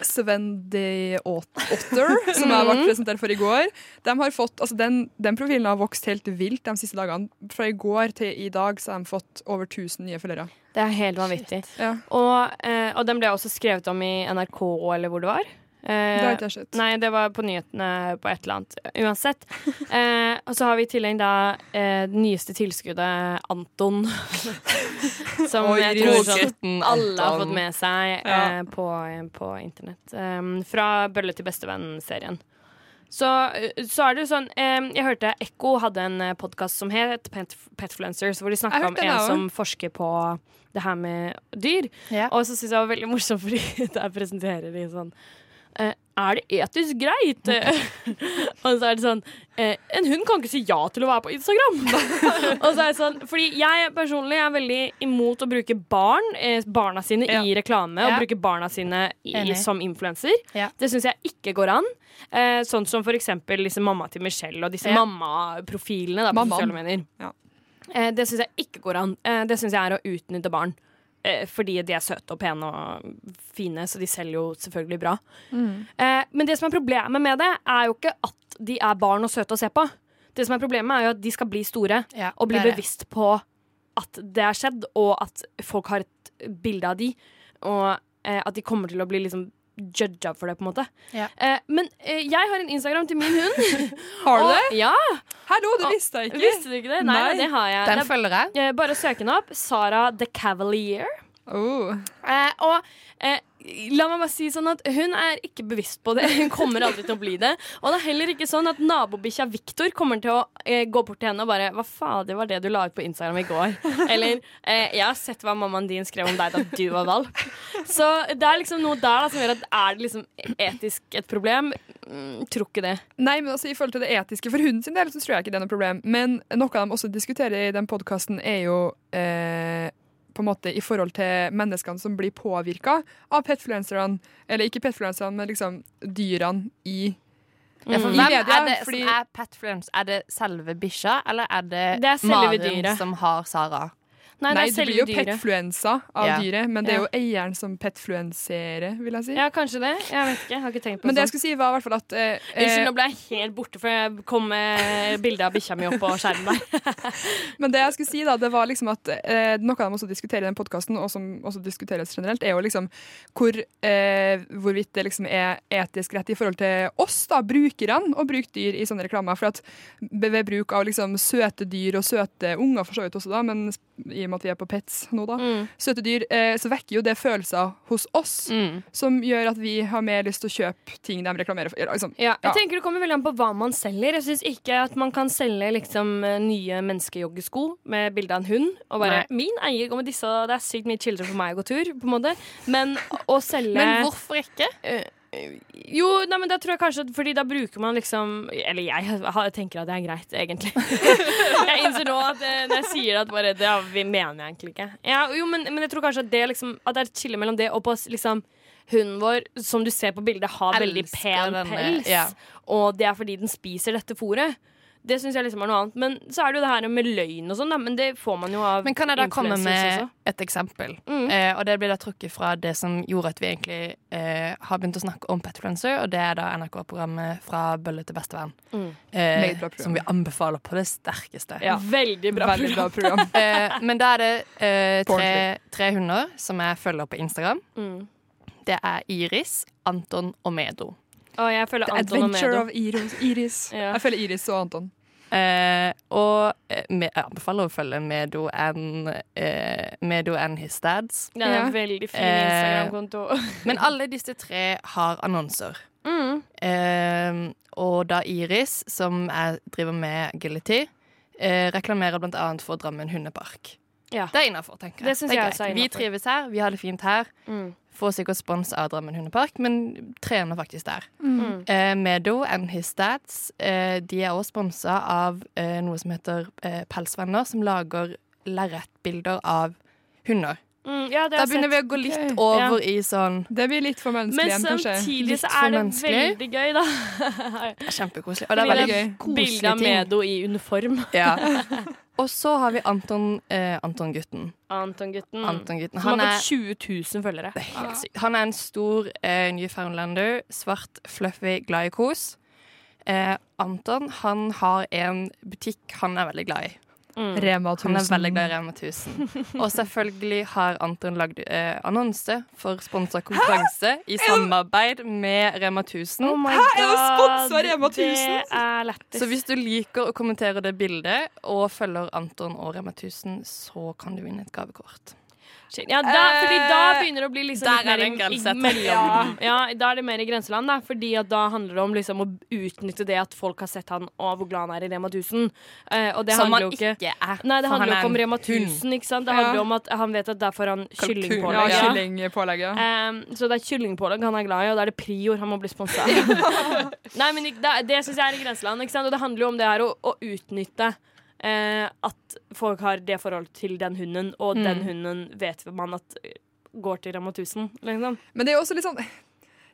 S3: Sven the Otter, som jeg ble presentert for i går. De har fått, altså den, den profilen har vokst helt vilt de siste dagene. Fra i går til i dag så har de fått over 1000 nye følgere.
S4: Det er helt vanvittig.
S3: Ja,
S4: Og, eh, og den ble også skrevet om i NRK, eller hvor det var. Eh,
S3: det har ikke jeg sett.
S4: Nei, det var på nyhetene på et eller annet. Uansett. <laughs> Eh, og så har vi i tillegg da eh, det nyeste tilskuddet, Anton. <laughs> som
S3: Oi,
S4: jeg tror sånn, alle har fått med seg
S3: Ja.
S4: eh, på, på internett. Um, fra Bølle til bestevenn-serien. Så, eh, så er det jo sånn eh, Jeg hørte Ekko hadde en podkast som het Pet, Petfluencers, hvor de snakka om en som forsker på det her med dyr.
S5: Ja.
S4: Og så syns jeg det var veldig morsomt, fordi <laughs> der presenterer de sånn eh, er det etisk greit? <laughs> og så er det sånn eh, En hund kan ikke si ja til å være på Instagram. <laughs> og så er det sånn Fordi jeg personlig er veldig imot å bruke barn, eh, barna sine,
S5: Ja.
S4: i reklame.
S5: Ja.
S4: Og bruke barna sine i, som influenser.
S5: Ja.
S4: Det syns jeg ikke går an. Eh, sånn som for eksempel disse mamma til Michelle og disse mammaprofilene. Eh, det syns jeg ikke går an. Eh, det syns jeg er å utnytte barn. Eh, fordi de er søte og pene og fine, så de selger jo selvfølgelig bra. Eh, men det som er problemet med det, er jo ikke at de er barn og søte å se på. Det som er Problemet er jo at de skal bli store
S5: Ja,
S4: og bli bevisst på at det har skjedd, og at folk har et bilde av de, og eh, at de kommer til å bli liksom judga for det, på en måte.
S5: Ja.
S4: Eh, men eh, jeg har en Instagram til min hund. <laughs>
S3: Har du
S4: og-
S3: det?
S4: Ja,
S3: Hallo, det visste jeg ikke.
S4: Visste du ikke det? Nei,
S3: Nei.
S4: det har jeg.
S5: Den
S4: er-
S5: følger jeg.
S4: eh, bare søk henne opp. Sara the Cavalier.
S3: Oh.
S4: Eh, og eh, la meg bare si sånn at hun er ikke bevisst på det. Hun kommer aldri til å bli det. Og det er heller ikke sånn at nabobikkja Victor kommer til å eh, gå bort til henne og bare Hva fader var det du la ut på Instagram i går? Eller eh, Jeg har sett hva mammaen din skrev om deg da du var valp. Så det er liksom noe der da som gjør at er det liksom etisk et problem? Mm, tror ikke det.
S3: Nei, men altså, i forhold til det etiske For hunden sin del så tror jeg ikke det er noe problem. Men noe de også diskuterer i den podkasten, er jo eh, på en måte i forhold til menneskene som blir påvirka av petfluencerne. Eller ikke petfluencerne, men liksom dyrene i
S5: Ja, for hvem
S3: media,
S5: er det
S3: fordi-
S5: som er petfluence? Er det selve bikkja, eller er det,
S4: Det er
S5: Maren
S4: dyret.
S5: som har Sara?
S4: Nei,
S3: Nei,
S4: det
S3: blir jo petfluensa av
S5: Ja.
S3: dyret, men det er jo eieren som petfluenserer, vil jeg si.
S4: Ja, kanskje det. Jeg vet ikke. Jeg har ikke tenkt på det.
S3: Men det jeg
S4: sånn.
S3: skulle si, var i hvert fall at eh,
S4: Unnskyld,
S3: eh,
S4: nå ble jeg helt borte, for jeg kom med bilde av bikkja mi opp på skjermen der. <laughs>
S3: Men det jeg skulle si da, det var liksom at eh, noe de også diskuterer i den podkasten, og som også diskuteres generelt, er jo liksom hvor, eh, hvorvidt det liksom er etisk rett i forhold til oss, da, brukerne, å bruke dyr i sånne reklamer. For at ved bruk av liksom søte dyr og søte unger for så vidt også, da, men i med at vi er på pets nå, da,
S4: Mm.
S3: søte dyr, eh, så vekker jo det følelser hos oss.
S5: Mm.
S3: Som gjør at vi har mer lyst til å kjøpe ting de reklamerer for. Liksom.
S4: Ja, jeg
S3: Ja.
S4: tenker Det kommer veldig an på hva man selger. Jeg syns ikke at man kan selge liksom eh, nye menneskejoggesko med bilde av en hund. Og bare 'Min eier går med disse, og det er sykt mye chillere for meg å gå tur'. på en måte Men å selge
S5: Men hvorfor ikke?
S4: Jo, nei, men da tror jeg kanskje Fordi da bruker man liksom Eller jeg tenker at det er greit, egentlig. <laughs> jeg innser nå at eh, når jeg sier at bare det ja, vi mener jeg egentlig ikke. Ja, jo, men, men jeg tror kanskje at det, liksom, at det er et skille mellom det og på liksom Hunden vår, som du ser på bildet, har veldig pen pels.
S5: ja.
S4: Og det er fordi den spiser dette fôret. Det syns jeg liksom er noe annet. Men så er det jo det her med løgn og sånn, da. Men det får man jo av
S5: Men kan jeg da komme med
S4: også.
S5: et eksempel?
S4: Mm.
S5: Eh, og det blir da trukket fra det som gjorde at vi egentlig eh, har begynt å snakke om petfluencer, og det er da NRK-programmet Fra bølle til bestevenn.
S4: Mm.
S5: Eh,
S3: program.
S5: som vi anbefaler på det sterkeste.
S4: Ja, veldig bra.
S3: Veldig bra program. <laughs>
S5: Eh, men da er det eh, tre, tre hunder som jeg følger på Instagram.
S4: Mm.
S5: Det er Iris, Anton og Medo.
S4: Og jeg følger
S3: The
S4: Anton og
S3: Adventure
S4: Medo.
S3: of Iris. Iris. <laughs>
S4: Ja.
S3: Jeg føler Iris og Anton.
S5: Eh, og eh, me- jeg anbefaler å følge Medo and, eh, Medo and his dads.
S4: Det er
S3: Ja.
S4: en veldig fin
S5: Eh,
S4: Instagram-konto. <laughs>
S5: Men alle disse tre har annonser.
S4: Mm.
S5: Eh, og da Iris, som jeg driver med agility, eh, reklamerer annet for Drammen hundepark.
S4: Ja.
S5: Det er innafor, tenker jeg.
S4: Det synes
S5: er
S4: jeg også er
S5: Vi
S4: innenfor.
S5: trives her, vi har det fint her.
S4: Mm.
S5: Får sikkert spons av Drammen hundepark, men trener faktisk der.
S4: Mm.
S5: Eh, Medo and his stats eh, De er også sponsa av eh, noe som heter eh, Pelsvenner, som lager lerretbilder av hunder.
S4: Mm, ja, det
S5: Da begynner
S4: sett.
S5: vi å gå litt over i sånn
S3: Det blir litt for menneskelig
S4: Men
S3: igjen, kanskje.
S4: samtidig så er det veldig gøy, da.
S5: Det er kjempekoselig. Og det er veldig gøy.
S4: Bilde av Medo i uniform.
S5: Ja. <laughs> Og så har vi Anton, eh, Anton-gutten.
S4: Anton-gutten.
S5: Anton-gutten.
S4: Som har fått 20 000 følgere.
S5: det er helt sykt. Han er en stor eh, Newfoundlander, svart, fluffy, glad i kos. Eh, Anton han har en butikk han er veldig glad i.
S4: Mm.
S3: Rema 1000.
S5: Han er veldig glad i Rema 1000. <laughs> Og selvfølgelig har Anton lagd eh, annonse for sponsa konkurranse i samarbeid med Rema 1000.
S4: Oh
S3: Hæ? Er det
S4: god,
S3: sponset Rema 1000?
S4: Det er.
S5: Så hvis du liker å kommentere det bildet og følger Anton og Rema 1000, så kan du vinne et gavekort.
S4: Ja, da, fordi da begynner det å bli liksom litt mer
S5: er
S4: i- ja, da er det mer i grenseland, da. Fordi da handler det om liksom å utnytte det at folk har sett han og hvor glad han er i Rema 1000. Uh, og det
S5: Som
S4: handler
S5: han
S4: jo ikke
S5: ikke er.
S4: Nei, det handler jo ikke om Rema 1000, ikke sant. Det handler jo om at han vet at der får han kyllingpålegg. Ja.
S3: kyllingpålegg, ja.
S4: Um, så det er kyllingpålegg han er glad i, og da er det Prior han må bli sponsa <laughs> av. Nei, men det, det syns jeg er i grenseland. Ikke sant? Og det handler jo om det her å, å utnytte eh, at folk har det forholdet til den hunden, og
S5: Mm.
S4: den hunden vet man at går til Rema 1000. Liksom.
S3: Men det er jo også litt sånn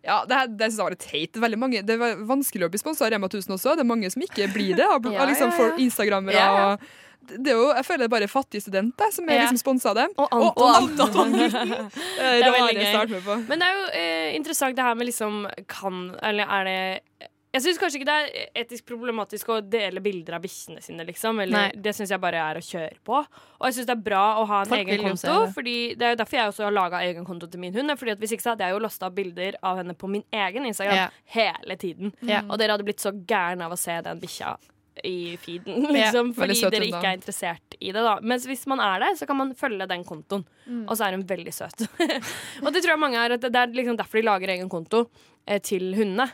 S3: ja, det, her- det synes jeg var teit. Veldig mange, det er vanskelig å bli sponsa av Rema 1000 også. Det er mange som ikke blir det. Av, <laughs>
S5: Ja,
S3: liksom
S5: ja, ja.
S3: instagrammere.
S5: Ja,
S3: Det er jo, jeg føler det er bare fattige studenter som er liksom sponsa av dem.
S4: Og
S3: Og
S4: Anton. <laughs>
S3: Det
S4: er
S3: er
S4: veldig gøy.
S3: start med på.
S4: Men det er jo eh, interessant det her med liksom kan Eller er det Jeg syns kanskje ikke det er etisk problematisk å dele bilder av bikkjene sine, liksom. Eller, det syns jeg bare er å kjøre på. Og jeg syns det er bra å ha en
S5: Folk
S4: egen konto. Fordi Det er jo derfor jeg også har laga egen konto til min hund. Fordi at Hvis ikke så hadde jeg jo lasta bilder av henne på min egen Instagram
S5: yeah.
S4: hele tiden.
S5: Yeah.
S4: Og dere hadde blitt så gærne av å se den bikkja i feeden, liksom.
S3: Veldig
S4: fordi dere
S3: da.
S4: ikke er interessert i det, da. Mens hvis man er det, så kan man følge den kontoen. Og så er hun veldig søt. <laughs> og det tror jeg mange er det er liksom derfor de lager egen konto eh, til hundene.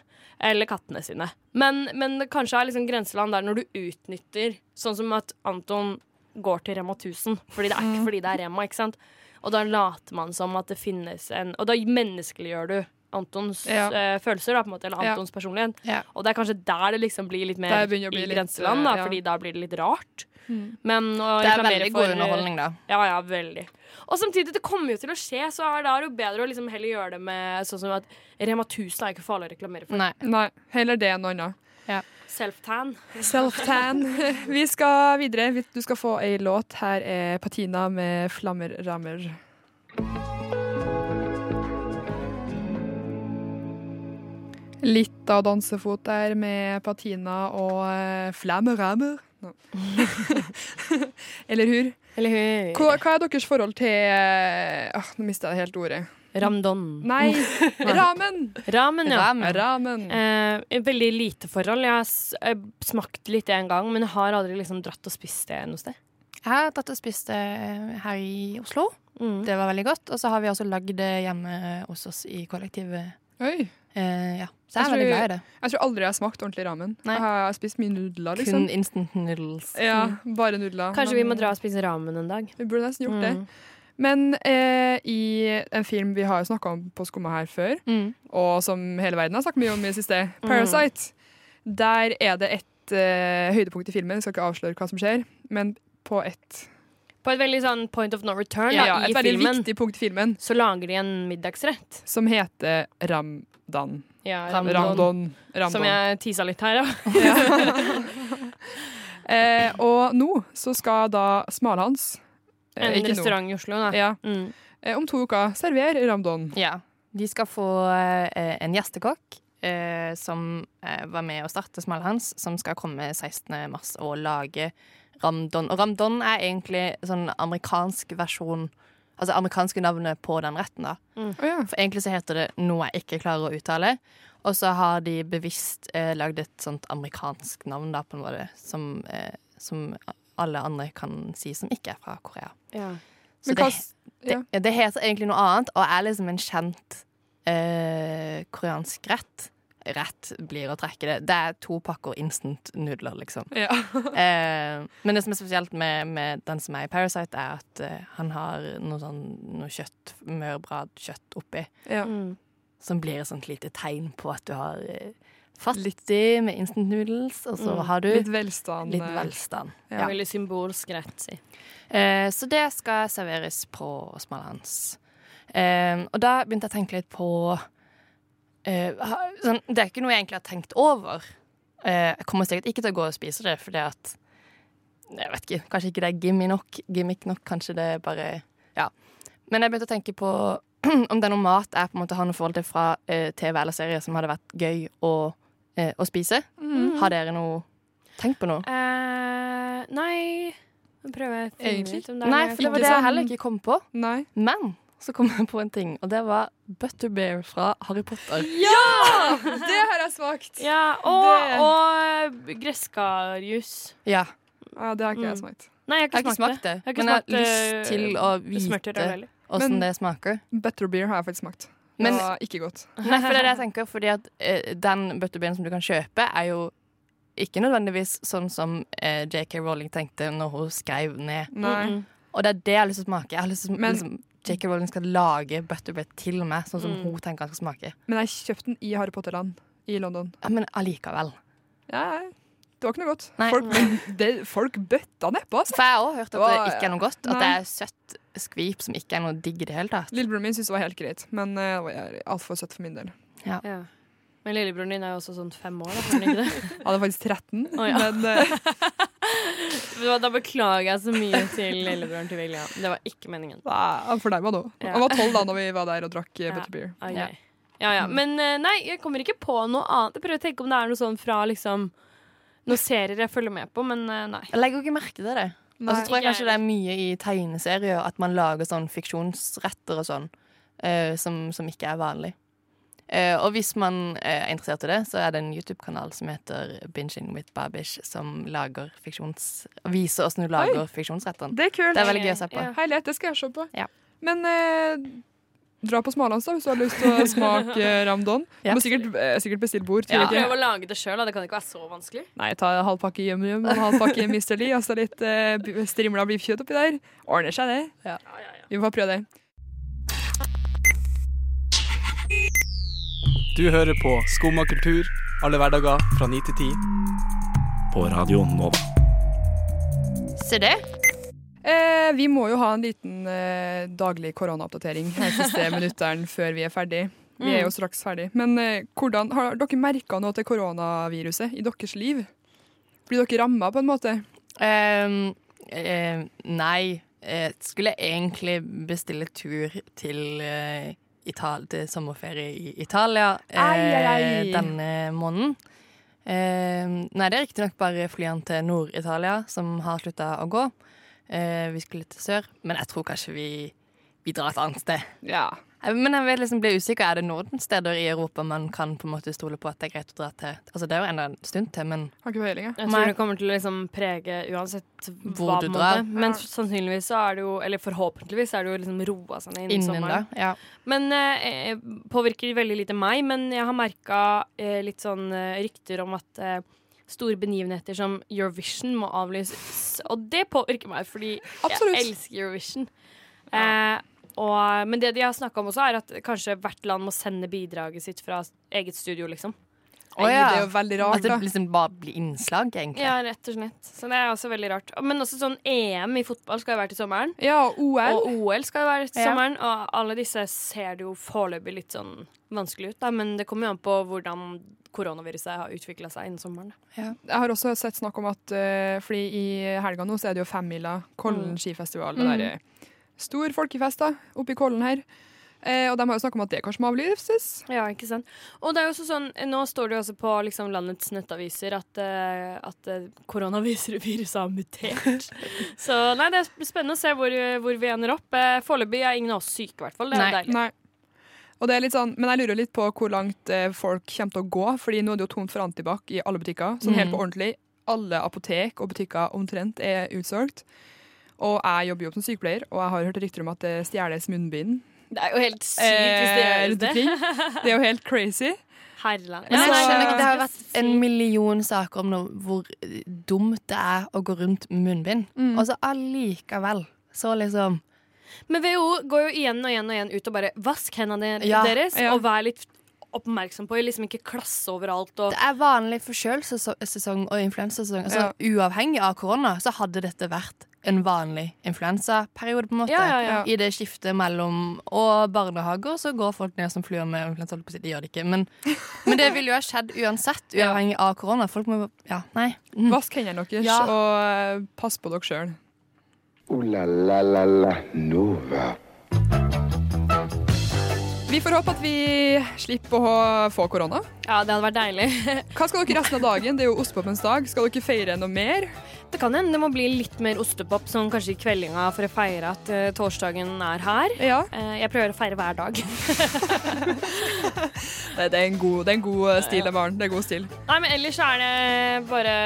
S4: Eller kattene sine. Men, men det kanskje er liksom grenseland der når du utnytter Sånn som at Anton går til Rema 1000. Fordi det er ikke fordi det er Rema, ikke sant? Og da later man som at det finnes en Og da menneskeliggjør du Antons
S3: Ja.
S4: uh, følelser, da, på en måte, eller
S3: Ja.
S4: Antons personlighet.
S5: Ja.
S4: Og det er kanskje der det liksom blir litt mer
S3: bli
S4: i
S3: litt,
S4: grenseland, da,
S3: eh, ja.
S4: fordi da blir det litt rart.
S3: Mm.
S4: Men å
S5: Det er
S4: reklamere
S5: veldig
S4: for-
S5: god underholdning, da.
S4: Ja, ja, veldig. Og samtidig, det kommer jo til å skje, så er det jo bedre å liksom heller gjøre det med sånn som at Rema 1000 er ikke farlig å reklamere for.
S5: Nei.
S3: Nei, heller det enn noe annet.
S4: Self-tan.
S3: Self-tan. <laughs> Vi skal videre. Du skal få ei låt. Her er Patina med 'Flammer rammer'. Litt av dansefot der med Patina og eh, 'Flammer. No. <laughs> Eller hur?
S4: Eller hur?
S3: Hva, hva er deres forhold til eh, ah, Nå mista jeg helt ordet.
S4: Ramdon.
S3: Nei, <laughs> ramen!
S4: Ramen, ja.
S5: Ramen.
S3: Ramen.
S4: Eh, veldig lite forhold. Jeg har eh, smakt litt en gang, men jeg har aldri liksom dratt og spist det noe sted.
S5: Jeg har tatt og spist det her i Oslo.
S4: Mm.
S5: Det var veldig godt. Og så har vi også lagd det hjemme hos oss i kollektivet.
S3: Oi.
S5: Eh, ja. Så jeg
S3: Jeg
S5: er veldig glad i det.
S3: Jeg tror aldri jeg har smakt ordentlig ramen.
S5: Nei.
S3: Jeg har spist mye nudler, liksom.
S5: Kun instant noodles.
S3: Ja, bare nudler.
S4: Kanskje
S3: Men
S4: vi må dra og spise ramen en dag.
S3: Vi burde nesten gjort det.
S4: Mm.
S3: Men eh, i en film vi har snakka om på Skumma her før,
S5: Mm.
S3: og som hele verden har snakket mye om i det siste, Parasite, der er det et eh, høydepunkt i filmen. Jeg skal ikke avsløre hva som skjer, men på et,
S4: På et veldig sånn point of no return
S3: ja,
S4: da,
S3: et
S4: i
S3: veldig
S4: filmen,
S3: viktig punkt i filmen,
S4: så lager de en middagsrett.
S3: som heter Ramdan.
S4: Ja,
S5: Ramdon.
S3: Ramdon. Ramdon.
S4: Som jeg tisa litt her, ja. <laughs>
S3: Eh, og nå så skal da Smalhans eh,
S4: En
S3: ikke nå.
S4: restaurant i Oslo, da.
S3: Ja,
S4: Mm.
S3: eh, om to uker servere Ramdon.
S5: Ja. De skal få eh, en gjestekokk eh, som eh, var med å starte Smalhans, som skal komme 16. mars og lage ramdon. Og ramdon er egentlig sånn amerikansk versjon Altså amerikanske navnet på den retten, da.
S3: Ja.
S5: For egentlig så heter det noe jeg ikke klarer å uttale. Og så har de bevisst eh, lagd et sånt amerikansk navn, da, på en måte, som, eh, som alle andre kan si som ikke er fra Korea.
S4: Ja.
S5: Så
S3: Men hva
S5: det, det,
S3: ja.
S5: det heter egentlig noe annet, og er liksom en kjent eh, koreansk rett. Rett blir å trekke det. Det er to pakker instant nudler, liksom.
S3: Ja. <laughs>
S5: Eh, men det som er spesielt med, med den som er i Parasite, er at eh, han har noe sånn noe kjøtt, mørbrad-kjøtt oppi,
S3: ja.
S4: Mm.
S5: som blir et sånt lite tegn på at du har eh, fattig med instant noodles, og så
S4: Mm.
S5: har du
S3: Litt velstand. Litt
S5: velstand.
S3: Ja.
S5: Ja.
S4: Veldig symbolsk rett, si.
S5: Eh, så det skal serveres på Smalahans. Eh, og da begynte jeg å tenke litt på eh, Det er ikke noe jeg egentlig har tenkt over. Eh, jeg kommer sikkert ikke til å gå og spise det, fordi at Jeg vet ikke, Kanskje ikke det er gimmick nok. Gimmick nok kanskje det er bare Ja. Men jeg begynte å tenke på <clears throat> om det er noe mat jeg på en måte har noe forhold til fra eh, TV eller serie som hadde vært gøy å, eh, å spise.
S3: Mm.
S5: Har dere noe Tenk på noe?
S4: Uh, nei Nå prøver jeg å finne
S3: Egentlig
S4: ut om det er
S5: Nei, for det var det jeg
S3: sånn-
S5: heller ikke kom på.
S3: Nei.
S5: Men så kom jeg på en ting, og det var Butterbear fra Harry Potter.
S3: Ja! <laughs> Det har jeg smakt.
S4: Ja, og, og gresskarjus.
S5: Ja,
S3: Ja, det har ikke jeg
S4: Mm.
S3: smakt.
S4: Nei, jeg har
S5: Jeg
S4: ikke,
S5: ikke smakt det,
S4: Jeg har ikke
S5: men jeg har lyst
S4: eh,
S5: til å vite åssen
S3: Men-
S5: det smaker.
S3: Butterbeer har jeg faktisk smakt. Det
S5: Men-
S3: var ikke godt. <laughs>
S5: Nei, for det er det jeg tenker, fordi at eh, den butterbeeren som du kan kjøpe, er jo ikke nødvendigvis sånn som eh, JK Rowling tenkte når hun skrev ned.
S3: Nei.
S5: Og det er det jeg har lyst til å smake. Jeg har lyst til å liksom, JK Rowling skal lage butterbread til meg, sånn som
S4: Mm.
S5: hun tenker han skal smake.
S3: Men jeg kjøpte den i Harry Potter-land i London.
S5: Ja, men allikevel.
S3: Ja, det var ikke noe godt.
S5: Nei.
S3: Folk, men det, folk bøtta nedpå, altså.
S5: For jeg har også hørt at det ikke er noe godt. At
S3: nei.
S5: det er søtt skvip som ikke er noe digg i det hele tatt.
S3: Lillebroren min syntes det var helt greit, men det var altfor søtt for min del.
S4: Ja. Men lillebroren din er jo også sånn fem år, da. Er han ikke det? <laughs>
S3: Jeg hadde faktisk 13,
S4: oh, ja.
S3: men <laughs> uh...
S4: Da- beklager jeg så mye til lillebroren til William. Det var ikke meningen.
S3: nei, han fornærma nå.
S4: Ja.
S3: Han var tolv da når vi var der og drakk eh,
S4: Ja.
S3: butterbeer.
S4: Okay.
S5: Ja.
S4: Ja, ja. Men eh, nei, jeg kommer ikke på noe annet. Jeg prøver å tenke om det er noe sånn fra liksom noen serier jeg følger med på, men nei.
S5: Jeg legger jo ikke merke til det. Og så
S3: altså,
S5: tror jeg kanskje det er mye i tegneserier at man lager sånn fiksjonsretter og sånn, uh, som, som ikke er vanlig. Eh, og hvis man eh, er interessert i det, så er det en YouTube-kanal som heter Binging with Babish, som lager fiksjons... viser åssen du lager fiksjonsrettene.
S3: Det er kult.
S5: Det er veldig gøy å se på.
S4: Ja.
S3: Herlighet, det skal jeg se på.
S5: Ja.
S3: Men eh, dra på Smalands da, hvis du har lyst til å smake <laughs> eh, ramdon. Du må sikkert, eh, sikkert bestille bord.
S4: Ja. Prøv å lage det sjøl, det kan ikke være så vanskelig.
S3: Nei, ta en halv pakke Yum-Yum og en halv pakke Mr. Lee, og så litt eh, strimla beefkjøtt oppi der. Ordner seg det.
S5: Ja.
S3: Vi får prøve det.
S1: Du hører på Skumma kultur alle hverdager fra 9 til 10 på Radio Nova.
S5: Se det.
S3: Eh, vi må jo ha en liten eh, daglig koronaoppdatering her siste <laughs> minuttene før vi er ferdig. Vi er jo straks ferdig. Men eh, hvordan, har dere merka noe til koronaviruset i deres liv? Blir dere ramma på en måte?
S5: Ehm, eh, nei. Jeg skulle egentlig bestille tur til, eh, Ital til sommerferie i Italia eh,
S3: Ai, ai, ai.
S5: denne måneden. Ehm, nei, det er riktignok bare flyene til Nord-Italia som har slutta å gå. Eh, vi skulle til sør, men jeg tror kanskje vi, vi drar et annet sted.
S3: Ja.
S5: Men jeg vil liksom bli usikker. Er det noen steder i Europa man kan på en måte stole på at det er greit å dra til? Altså Det er jo enda en stund til, men
S3: Har ikke peiling, jeg.
S4: Jeg tror det kommer til å liksom prege uansett
S5: Hvor
S4: hva
S5: du drar.
S4: måte. Men sannsynligvis så er det jo, eller forhåpentligvis er det jo liksom roa seg ned innen
S5: da
S4: sommeren.
S5: ja.
S4: Men eh, påvirker veldig lite meg. Men jeg har merka eh, litt sånn eh, rykter om at eh, store begivenheter som Eurovision må avlyses. Og det påvirker meg, fordi
S3: Absolutt.
S4: jeg elsker Eurovision. Eh, og, men det de har snakka om også, er at kanskje hvert land må sende bidraget sitt fra eget studio, liksom.
S5: Oh, ja.
S3: Det er jo veldig rart,
S5: At det liksom bare blir innslag, egentlig.
S4: Ja, rett og slett. Så det er også veldig rart. Men også sånn EM i fotball skal jo være til sommeren.
S3: Ja, og OL.
S4: Og OL skal jo være til
S5: Ja.
S4: sommeren. Og alle disse ser det jo foreløpig litt sånn vanskelig ut, da. Men det kommer jo an på hvordan koronaviruset har utvikla seg innen sommeren. Ja.
S3: Jeg har også sett snakk om at uh, Fordi i helga nå så er det jo femmila, Kollen
S4: Mm.
S3: skifestival. Det der, eh, stor folkefest da, oppe i Kollen her. Eh, og de har jo snakka om at det kanskje må avlyses.
S4: Ja, ikke sant. Og det er jo også sånn, nå står det jo også på liksom landets nettaviser at, uh, at eh, koronaviruset har mutert. <laughs> Så nei, det er spennende å se hvor, hvor vi ender opp. Eh, Foreløpig er ingen av oss syke, i hvert fall. Det er
S5: Nei.
S4: deilig.
S3: Nei. Og det er litt sånn, men jeg lurer litt på hvor langt eh, folk kommer til å gå, Fordi nå er det jo tomt for antibac i alle butikker. Sånn helt
S5: Mm.
S3: på ordentlig. Alle apotek og butikker omtrent er utsolgt. Og jeg jobber jo som sykepleier, og jeg har hørt rykter om at det stjeles munnbind.
S4: Det er jo helt sykt hvis det
S3: eh,
S4: gjøres det.
S3: Det er jo helt crazy.
S4: Herland.
S5: Men jeg
S3: Ja,
S5: skjønner ikke, Det har vært en million saker om noe, hvor dumt det er å gå rundt munnbind.
S3: Mm.
S5: Og så allikevel så liksom
S4: Men WHO går jo igjen og igjen og igjen ut og bare vask hendene
S5: Ja,
S4: deres,
S3: ja.
S4: og vær litt oppmerksom på liksom ikke klasse overalt. Og,
S5: Det er vanlig forkjølelsessesong og influensasesong. Altså, Uavhengig av korona så hadde dette vært en vanlig influensaperiode, på en måte.
S4: Ja, ja, ja.
S5: I det skiftet mellom Og barnehager så går folk ned som fluer med influensa. De gjør det ikke, men, <laughs> men det ville jo ha skjedd uansett, uavhengig av korona. Folk må Ja, nei. Mm. <laughs>
S3: Vask hendene deres,
S5: Ja.
S3: og pass på dere sjøl.
S2: Uh, la la la la Nova.
S3: Vi får håpe at vi slipper å få korona.
S4: ja, det hadde vært deilig. <laughs>
S3: Hva skal dere resten av dagen? Det er jo ostepopens dag. Skal dere feire noe mer?
S4: Det kan hende det må bli litt mer ostepop, sånn kanskje i kveldinga, for å feire at uh, torsdagen er her.
S3: Ja.
S4: Uh, jeg prøver å feire hver dag. <laughs>
S3: Det, det, er, en god, det er en god eh, stil, det, barn. Det er god stil.
S4: Nei, men ellers er det bare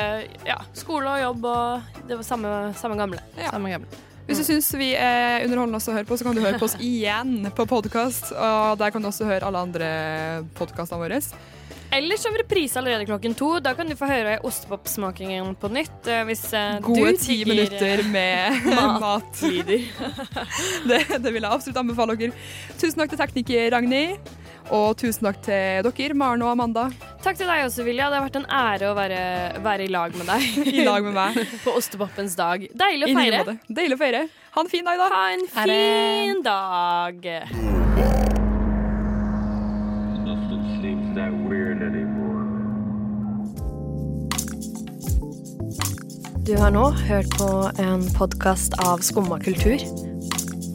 S4: ja, skole og jobb og det var samme, samme gamle.
S3: Ja.
S5: Samme gamle.
S3: Hvis du syns vi er underholdende å høre på, så kan du høre på oss <laughs> igjen på podkast. Og der kan du også høre alle andre podkastene våre.
S4: Eller som reprise allerede klokken to. Da kan du få høre ostepopsmakingen på nytt. eh, Hvis eh,
S3: Gode ti minutter med <laughs> <laughs>
S4: mat.
S3: mat. Det, det vil jeg absolutt anbefale dere. Tusen takk til tekniker Ragnhild. Og tusen takk til dere, Maren og Amanda,
S4: Takk til deg også, Vilja. Det har vært en ære å være, være i lag med deg <laughs>
S3: i lag med meg. <laughs>
S4: på ostepoppens dag. Deilig å feire.
S3: Deilig å feire. Ha en fin dag, da.
S4: Ha en fin dag.
S2: Nothing seems that weird anymore.
S4: Du har nå hørt på en podkast av Skumma kultur.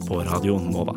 S1: På Radio Nova.